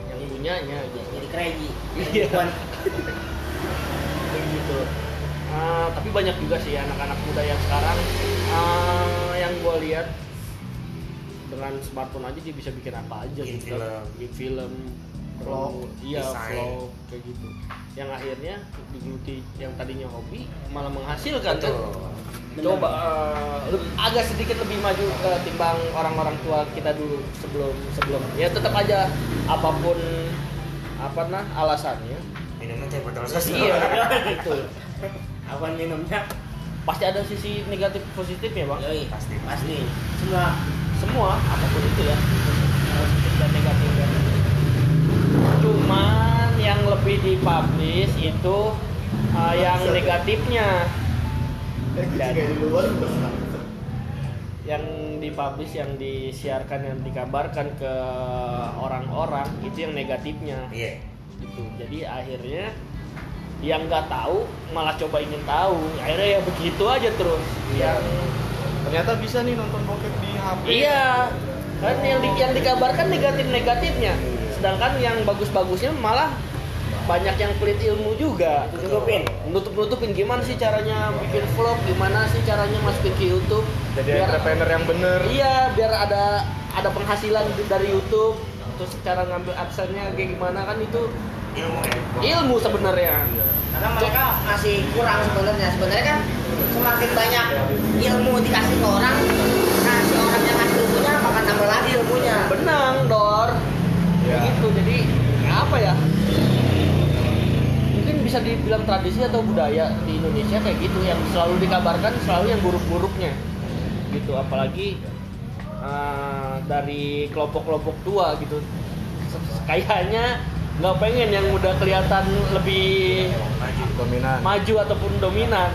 yang punyanya gitu. jadi crazy. Iya. gitu Ah, tapi banyak juga sih anak-anak muda yang sekarang ah, yang gue lihat dengan smartphone aja dia bisa bikin apa aja Bikin gitu film. bikin film Vlog, iya vlog kayak gitu. Yang akhirnya digeluti yang tadinya hobi malah menghasilkan kan? Betul. coba eh, le- agak sedikit lebih maju ketimbang orang-orang tua kita dulu sebelum sebelum. Ya tetap aja apa pun apa nah alasannya. Minumnya teh botol sos. Iya gitu Apa minumnya? pasti ada sisi negatif positifnya bang? Yoi, Pasti. pasti. Semua semua apa pun itu ya. Positif dan negatifnya cuman yang lebih dipublish itu uh, yang negatifnya. Yang dipublish yang disiarkan yang dikabarkan ke orang-orang itu yang negatifnya. Iya. Gitu. Jadi akhirnya yang nggak tahu malah coba ingin tahu. Akhirnya ya begitu aja terus. Yang Ternyata bisa nih nonton bokep di HP. iya. Kan yang di- yang dikabarkan negatif negatifnya sedangkan yang bagus-bagusnya malah banyak yang pelit ilmu juga Tutupin. nutup nutupin gimana sih caranya bikin vlog gimana sih caranya masukin ke YouTube Jadi Biar- entrepreneur yang bener. Iya, biar ada ada penghasilan dari YouTube. Terus cara ngambil adsense-nya kayak gimana kan itu ilmu ya ilmu sebenarnya. karena mereka masih kurang sebenarnya. Sebenarnya kan semakin banyak ilmu dikasih ke orang, nah si orang yang ngasih ilmunya akan tambah lagi ilmunya. Benang, Dor. Iya. Gitu. Jadi apa ya? Mungkin bisa dibilang tradisi atau budaya di Indonesia kayak gitu yang selalu dikabarkan selalu yang buruk-buruknya. Gitu, apalagi uh, dari kelompok-kelompok tua gitu. Kayaknya nggak pengen yang udah kelihatan lebih maju Dominan. maju ataupun dominan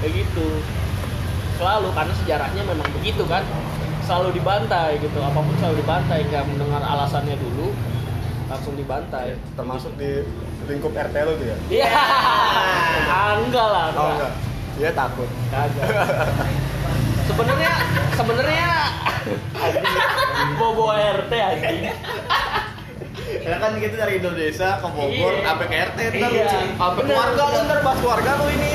kayak gitu selalu karena sejarahnya memang begitu kan selalu dibantai gitu apa pun selalu dibantai nggak mendengar alasannya dulu langsung dibantai Termasuk di lingkup RT lo tuh ya? iya Ah, enggak lah Oh enggak. Dia takut. kagak sebenarnya sebenarnya bobo RT anjing Karena kan gitu dari Indonesia ke Bogor Iya. sampai ke RT ntar Iya. sampai keluarga lu ntar bahas keluarga lu ini.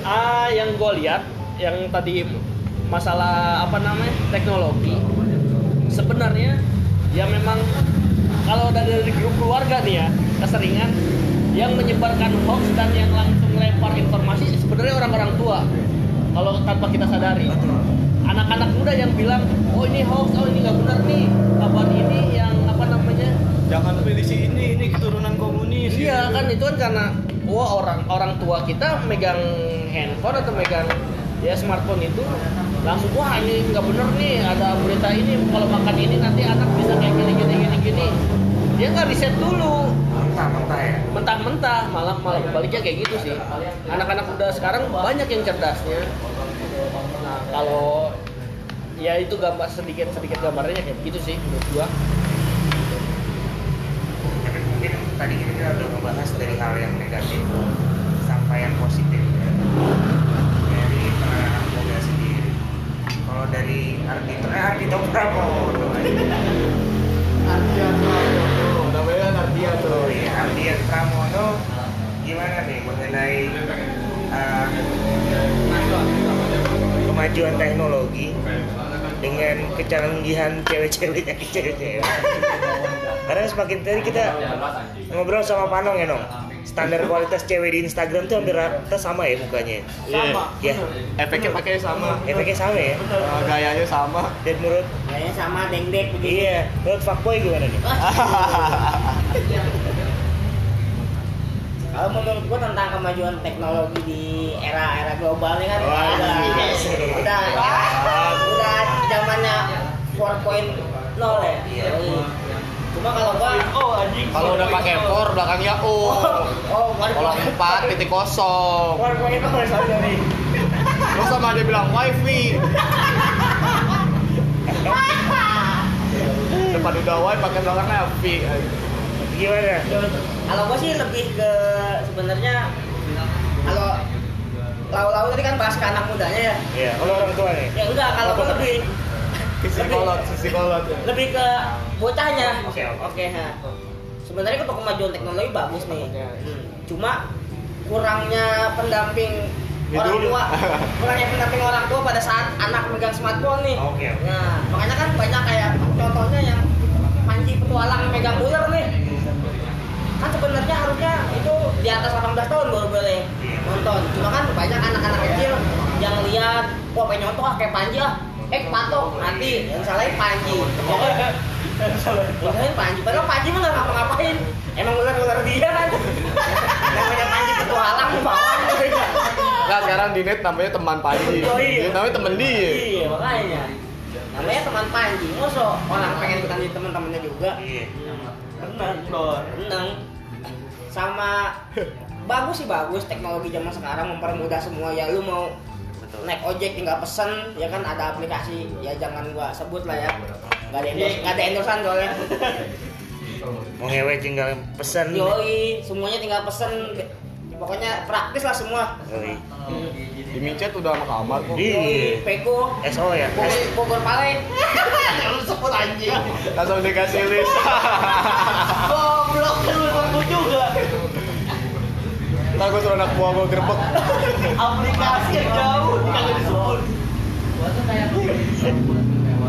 ah yang gue lihat yang tadi masalah apa namanya teknologi sebenarnya ya memang kalau dari, dari grup keluarga nih ya keseringan yang menyebarkan hoax dan yang langsung lempar informasi sebenarnya orang-orang tua. Kalau tanpa kita sadari. Anak-anak muda yang bilang oh ini hoax oh ini nggak benar nih. Kabar ini yang apa namanya? Jangan pilih si ini, ini keturunan komunis. Iya kan itu kan karena wah orang orang tua kita megang handphone atau megang ya smartphone itu langsung wah ini nggak bener nih ada berita ini kalau makan ini nanti anak bisa kayak gini gini gini gini. Dia nggak riset dulu. Mentah-mentah ya? Mentah-mentah malah malah baliknya kayak gitu sih. Anak-anak muda sekarang banyak yang cerdasnya. Nah kalau ya itu gambar sedikit sedikit gambarnya kayak gitu sih menurut gua. Tapi mungkin tadi kita udah ngebahas dari hal yang negatif sampai yang positif ya. dari anak muda sendiri kalau dari Ardito eh Ardito Pramono Ardian Pramono namanya Ardian tuh oh iya Ardian Pramono. Gimana nih mengenai uh, kemajuan teknologi dengan kecanggihan cewek-cewek yang cewek-cewek. Karena semakin tadi kita ngobrol sama Panong ya Nong standar kualitas cewek di Instagram tuh hampir rata sama ya mukanya. Sama. Ya efeknya pakai sama. Efeknya sama ya? Eh, gayanya sama. Dan menurut? Kayaknya sama deng-deng begitu. iya. Menurut fuckboy gimana nih? Kalau menurut gua tentang kemajuan teknologi di era-era global ini kan Wah, udah, iya. udah udah zamannya 4.0 ya. Iya. Cuma kalau gua oh anjing. kalau udah pakai for belakangnya O. Oh, kalau empat titik kosong. 4.0 soalnya nih. lu sama aja bilang wifi depan udah wifi pakai belakangnya V. Gimana? Kalau gua sih lebih ke sebenarnya kalau lau-lau tadi kan bahas ke anak mudanya ya. ya kalau orang tua nih. Ya enggak, kalau gua lebih sisi kolot sisi kolot lebih ke bocahnya. Oke, oke. Oke, ha. Sebenarnya untuk kemajuan teknologi bagus nih. Hmm. Cuma kurangnya pendamping orang tua, kurangnya pendamping orang tua pada saat anak megang smartphone nih. Oke, oke. Nah, makanya kan banyak kayak contohnya yang Panji petualang megang ular nih. Kan sebenarnya harusnya itu di atas 18 tahun baru boleh Iya. nonton. Cuma kan banyak anak-anak kecil yang lihat, wah pengen nyontoh ah kayak Panji ah. Eh patok mati, yang salahin Panji. Yang salahin Panji, padahal Panji mah nggak ngapa-ngapain. Emang ular-ular dia kan. Namanya Panji petualang bawang. Nah sekarang di net namanya teman Panji Oh, iya. Dia namanya temen dia Iya makanya. Namanya teman Panji, mosok orang pengen ikutan di teman-temannya juga. iya. Tenang. Sama bagus sih bagus teknologi zaman sekarang mempermudah semua ya lu mau betul. Naik ojek tinggal pesen ya kan ada aplikasi. Ya jangan gua sebut lah ya. Nggak ada endorse nggak ada endorsean soalnya. Mau ngewe tinggal pesen. Yoi semuanya tinggal pesen. Pokoknya praktis lah semua. Yoi. Di micet udah sama kamar kok. Iya. yoi peko. SO ya? Bogor, Bogor Pale. Lu sebut anjing Langsung dikasih list Ntar gue suruh anak buah gue gerbek. Aplikasi yang jauh kagak disebut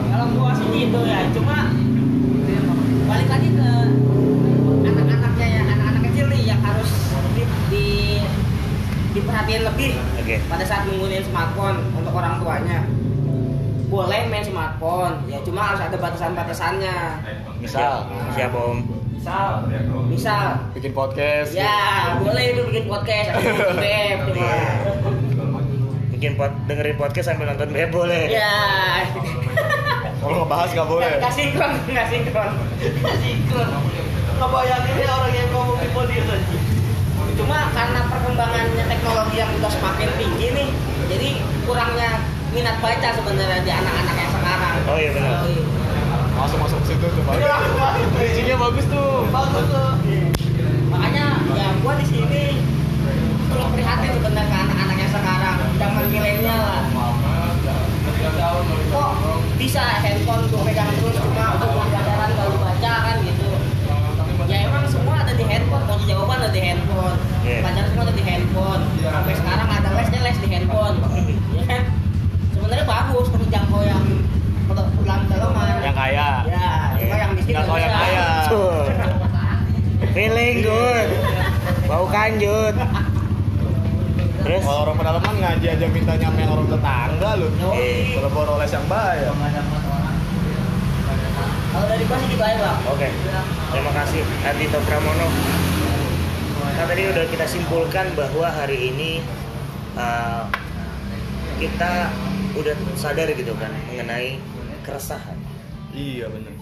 kalau gua sih gitu ya cuma balik lagi ke anak-anaknya ya anak-anak kecil nih yang harus di, di- diperhatiin lebih Oke. pada saat menggunakan smartphone untuk orang tuanya. Boleh main smartphone ya cuma harus ada batasan-batasannya. Misal siapa om misal. Misal. Bikin podcast. Ya boleh itu bikin podcast. Atau bikin BF cuma bikin pot dengerin podcast sambil nonton beb boleh. Ya. Kalau ngebahas gak boleh. Nggak sinkron nggak sinkron. Sinkron. Ngebayanginnya orang yang ngomong di podium cuma karena perkembangannya teknologi yang udah semakin tinggi nih jadi kurangnya minat baca sebenarnya di anak-anak yang sekarang. Oh iya, benar. Oh, iya. Masuk masuk situ tuh bagus Bridgingnya bagus tuh. Bagus tuh. Makanya ya gua di sini turut prihatin sebenarnya ke anak-anak yang sekarang. Zaman milenial lah. Kok bisa handphone tuh pegang terus cuma untuk pelajaran baru baca kan gitu. Ya emang semua ada di handphone. Kunci jawaban ada di handphone. Iya. pelajaran semua ada di handphone. Sampai sekarang ada lesnya les di handphone. Ya kan? Sebenarnya bagus untuk jangkau yang pulang pedalaman Yang kaya ya cuma yang miskin Nggak tahu yang kaya. Tuh. feeling good bau kanjut terus Kalau orang pedalaman ngaji aja minta nyampe orang tetangga lu Eh. Kalau bawa yang bayar kalau dari gua sih aja bang Oke, terima kasih Ardito Pramono. Nah tadi udah kita simpulkan bahwa hari ini uh, kita udah sadar gitu kan mengenai keresahan. Iya bener.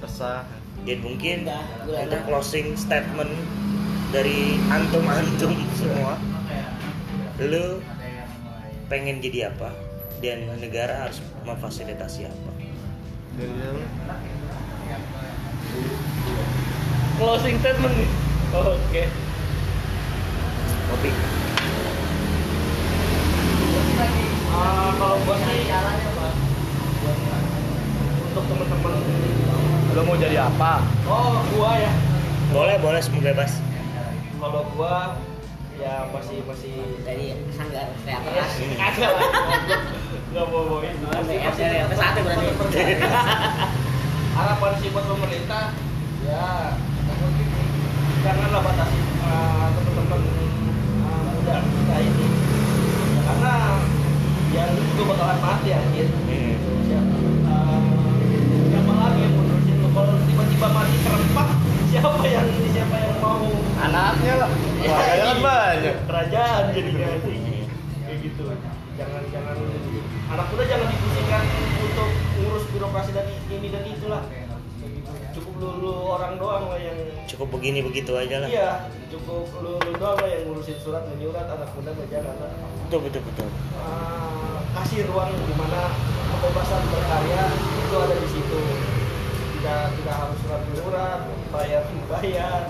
Resah. Dan mungkin Udah, gulana. untuk closing statement dari antum-antum semua. Lu pengen jadi apa? Dan negara harus memfasilitasi apa? Dari yang Closing statement nih. Oke. kopi Ah, kalau gua sih untuk temen-temen lo mau jadi apa? Oh gua ya. Boleh boleh semua bebas. Kalau gua ya masih masih Dari sanggar teater. Ya, lah. lah nggak mau mau itu Sampai RT satu berarti. harapan sih buat pemerintah ya janganlah batasi uh, teman-teman uh, muda kita ini. Karena yang itu bakalan mati anjir. Hmm. Cukup begini begitu aja lah iya cukup lu, lu doang lah yang ngurusin surat menyurat anak muda berjalan lah betul betul betul Ah, kasih ruang di mana kebebasan berkarya itu ada di situ tidak tidak harus surat menyurat bayar bayar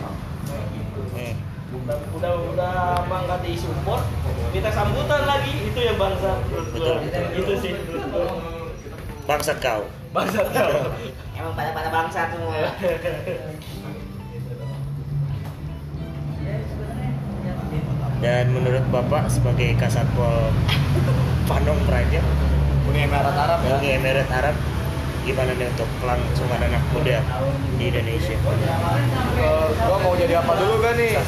kayak gitu Hmm. udah udah udah mah nggak disupport kita sambutan lagi itu yang bangsa. Betul, betul. itu sih menurut gua. bangsat kau bangsa tahu Emang pada pada bangsa semua. dan menurut bapak sebagai kasatpol Panong Praja Uni Emirat Arab ya Uni Emirat Arab gimana nih untuk kelangsungan anak muda di Indonesia Eh, gua mau jadi apa dulu kan nih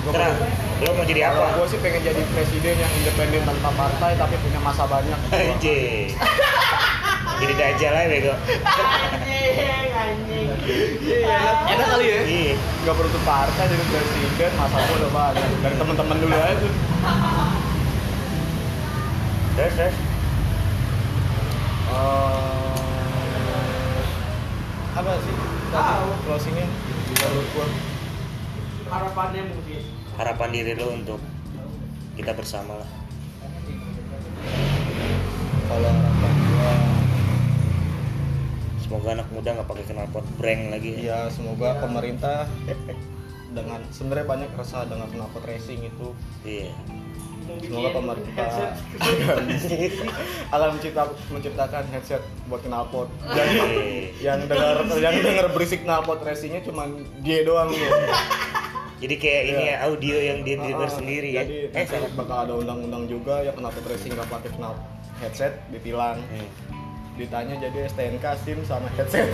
Terang, lo mau jadi apa? gue sih pengen jadi presiden yang independen tanpa partai tapi punya masa banyak. Anjing. Jadi dajal aja bego. anjing anjing Iya, enak, kali ya. Iya. Gak perlu tuh partai jadi presiden, masa gue udah banyak. Dari teman-teman dulu aja tuh. Terus terus. Eh, apa sih? Tahu. Closingnya menurut gue. harapannya mungkin Harapan diri lo untuk kita bersama lah. Kalau harapan gue, Semoga anak muda nggak pakai knalpot breng lagi. ya semoga pemerintah dengan sebenarnya banyak resah dengan knalpot racing itu Iya. semoga pemerintah headset. akan mencipta, menciptakan headset buat knalpot jadi Iya. yang dengar yang dengar berisik knalpot racingnya cuma dia doang tuh Jadi kayak ini Iya. ya audio yang dia denger Ah, sendiri ya. jadi Eh bakal ada undang-undang juga ya knalpot racing nggak pakai knalpot headset ditilang Hmm. Ditanya jadi STNK SIM sama headset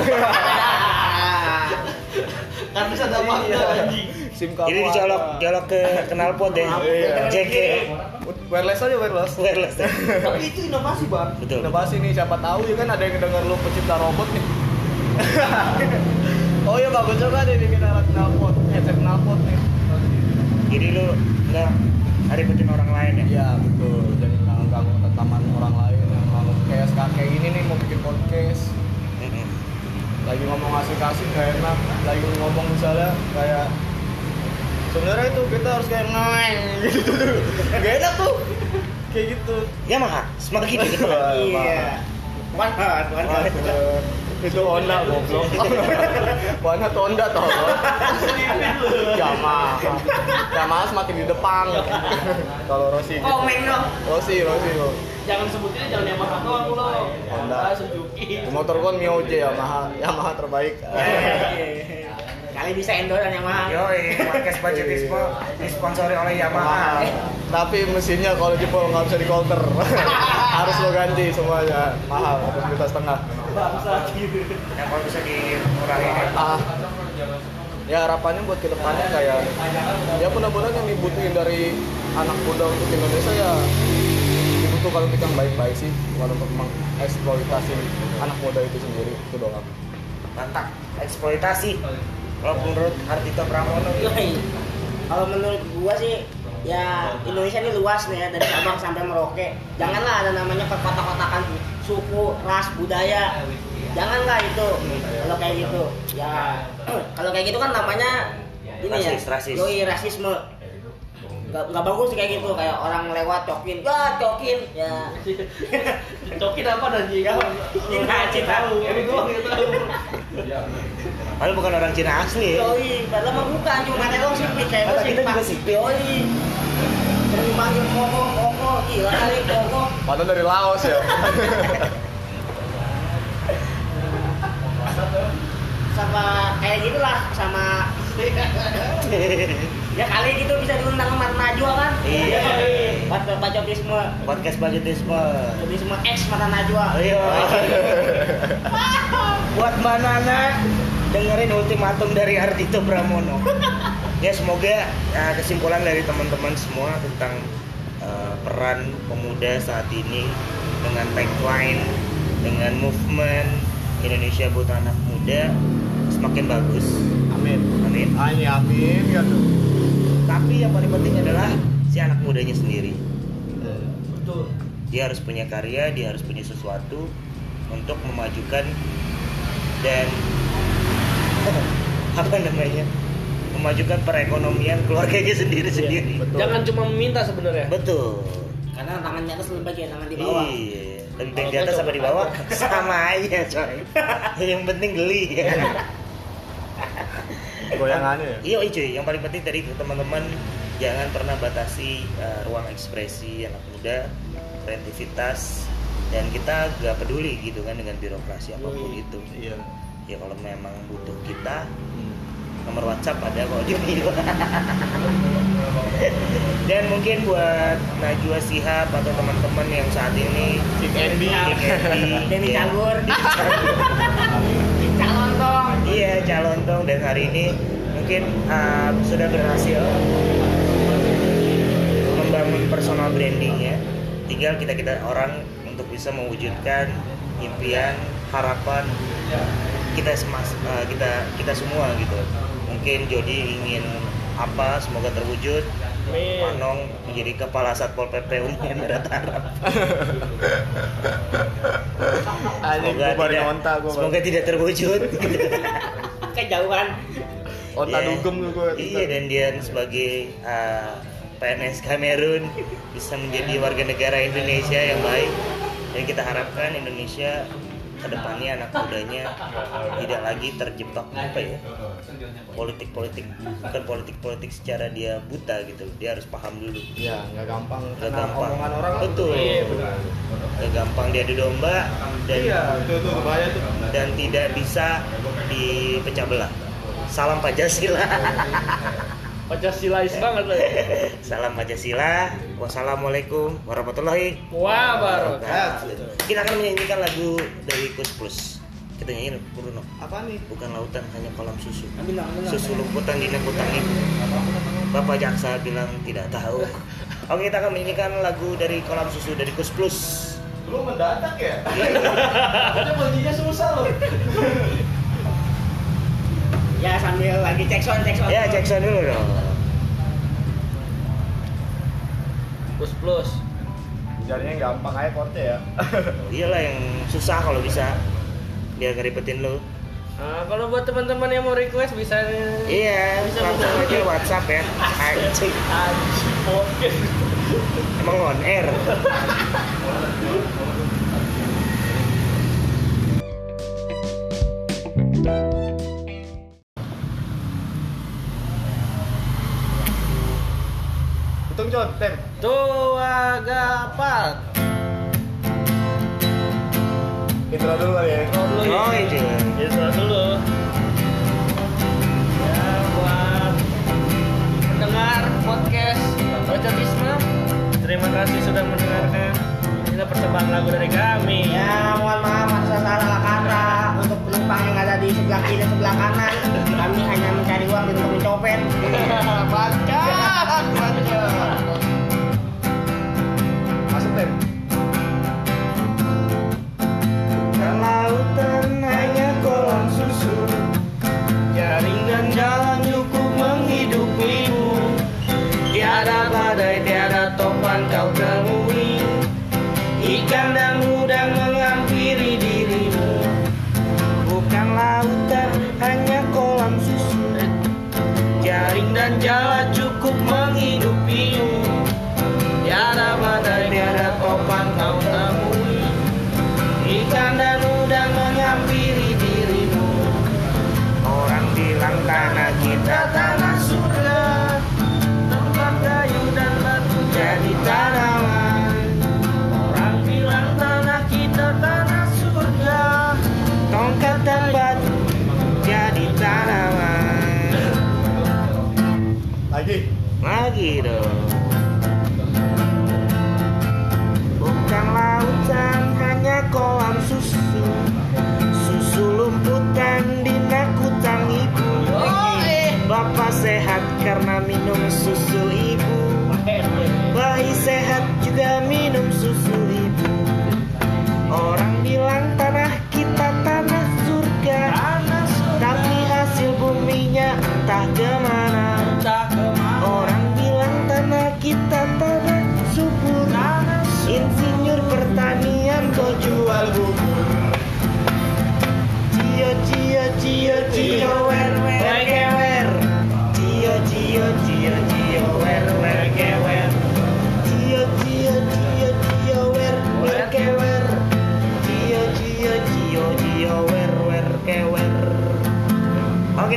kan bisa ada waktu Iya. anjing SIM kamu Jadi dicolok colok ke knalpot deh. Iya. JK wireless aja wireless wireless tapi itu inovasi bang Betul. Inovasi nih siapa tahu ya kan ada yang denger lu pencipta robot nih. oh iya bagus juga deh bikin alat knalpot, headset knalpot nih. Jadi lu nggak haribetin orang lain ya? Iya betul. Jadi nggak ganggu tataman orang lain yang mau kayak kayak ini nih mau bikin podcast. Lagi ngomong asik-asik gak enak. Lagi ngomong misalnya kayak sebenarnya itu kita harus kayak neng gitu tuh. Gak enak tuh. Kayak gitu. Yamaha semakin di depan. Iya. Itu Honda goblok. Mana tuh Honda toh? Yamaha. Yamaha semakin di depan. Kalau Rossi. gitu. Komen dong. Rossi, Rossi lo. jangan sebutinnya jangan Yamaha doang lo Honda. Suzuki Motor gua Mio J Yamaha, Yamaha terbaik. Kali bisa endoran yang mahal. Yoi, podcast budget dispo disponsori oleh Yamaha. Tapi mesinnya kalau jebol nggak bisa dikolter. Harus lo ganti semuanya. Mahal, satu juta setengah. bangsa gitu Yang kalau bisa dikurangi ya. ah ya harapannya buat ke depannya kayak ya mudah-mudahan yang dibutuhin dari anak muda untuk Indonesia ya dibutuhkan untuk yang baik-baik sih bukan untuk mengeksploitasi anak muda itu sendiri itu doang Mantap. Eksploitasi. Kalau menurut Ardito Pramono. Kalau menurut gua sih ya Indonesia ini luas nih ya dari Sabang sampai Merauke. Janganlah ada namanya perkotak-kotakan suku, ras, budaya. janganlah itu kalau kayak gitu ya kalau kayak gitu kan namanya ini Rasis, ya rasis. yoi rasisme nggak nggak bagus kayak gitu kayak orang lewat cokin ya cokin ya Cokin apa dan jika? Cina, Cina. Tahu. Padahal bukan orang Cina asli ya. yoi padahal mah bukan cuma kata dong sipit kayak gue kita juga sipit. yoi sering panggil koko koko gila kali koko Padahal dari Laos ya. sama kayak gitulah sama ya kali gitu bisa diundang sama Najwa kan Iya. baca bacotisme Podcast budgetisme. bacotisme X mata Najwa Ayo. Buat Manana dengerin ultimatum dari Ardito Pramono. Ya semoga ya, kesimpulan dari teman-teman semua tentang eh, peran pemuda saat ini dengan tagline, dengan movement Indonesia buat anak muda semakin bagus. Amin. Amin. Amin amin ya tuh. Tapi yang paling penting adalah si anak mudanya sendiri. Betul. dia harus punya karya, dia harus punya sesuatu untuk memajukan dan apa namanya memajukan perekonomian keluarganya sendiri sendiri. betul. Jangan cuma meminta sebenarnya. Betul. karena tangan di atas lebih baik ya tangan di bawah Iya. Lebih baik di atas sama di bawah sama aja coy. yang penting geli. Goyangannya ya. Iya cuy, yang paling penting tadi teman-teman jangan pernah batasi uh, ruang ekspresi anak muda, kreativitas dan kita gak peduli gitu kan dengan birokrasi apa pun Yoi. itu. Iya. Ya kalau memang butuh kita, Hmm. nomor WhatsApp ada kok di dan mungkin buat Najwa Sihab atau teman-teman yang saat ini King Andy. King Andy, Denny ya. Cagur calon dong Iya, calon dong dan hari ini mungkin uh, sudah berhasil membangun personal brandingnya. Tinggal kita kita orang untuk bisa mewujudkan impian, harapan kita semas, uh, kita kita semua gitu. Mungkin Jody ingin apa, semoga terwujud. Amin. Panong menjadi kepala satpol pp Uni Emirat Arab. Semoga tidak, gua. semoga tidak terwujud. kejauhan Onta Iya. dugem tuh gua. Iya dan dia sebagai uh, PNS Kamerun bisa menjadi warga negara Indonesia yang baik dan kita harapkan Indonesia ke depannya anak mudanya tidak lagi terjebak apa ya politik-politik bukan politik-politik secara dia buta gitu. Dia harus paham dulu. Iya, nggak gampang Gak karena gampang. omongan orang betul. Iya, benar. Gak gampang dia domba dan Iya, itu bahaya tuh. dan tidak bisa dipecah belah. Salam Pancasila Pancasilais banget loh. Salam Pancasila. Wassalamualaikum warahmatullahi wabarakatuh. Kita akan menyanyikan lagu dari Kus Plus. Kita nyanyiin Bruno. Apa nih? Bukan lautan hanya kolam susu. ambil ambil. Susu lumputan di nekutang itu. Bapak jaksa bilang tidak tahu. Oke, kita akan menyanyikan lagu dari kolam susu dari Kus Plus. Lu mendadak ya? Ada baginya susah loh. ya sambil lagi cek sound cek sound Ya, cek sound dulu dong. Plus plus. Jadinya gampang aja chordnya ya. Iyalah yang susah kalau bisa. Biar ngeribetin lu. Nah, kalau buat teman-teman yang mau request bisa Iya, Bisa langsung bisa. aja WhatsApp ya. Anjing. Anjing, oke. Emang on air. Tuh agak apa? Intro dulu kali ya. Intro dulu ya. Oh, itu. Intro dulu. Ya buat pendengar podcast Ocotisme, terima kasih sudah mendengarkan. Ini persembahan lagu dari kami. ya mohon maaf atas salah penumpang yang ada di sebelah kiri dan sebelah kanan. Kami hanya mencari uang untuk mencopet. Baca, baca. Lagi dong.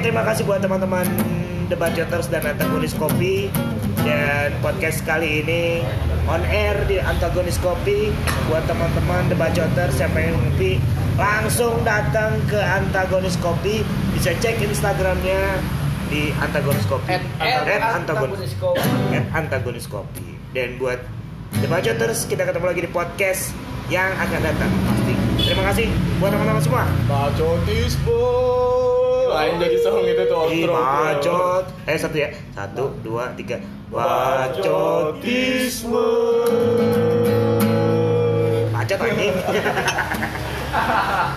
Terima kasih buat teman-teman Debat Joters dan Antagonis Kopi Dan podcast kali ini on air di Antagonis Kopi Buat teman-teman Debat Joters yang pengen ngopi Langsung datang ke Antagonis Kopi Bisa cek Instagramnya di Antagonis Kopi At- At at Antagonis Antagonis Kopi. At Antagonis Kopi Dan buat Debat Joters kita ketemu lagi di podcast yang akan datang pasti. Terima kasih buat teman-teman semua. Bacotisme. Lain jadi song itu tuh outro. bacot. Eh satu ya. Satu, dua, tiga. Bacotisme. Bacot anjing.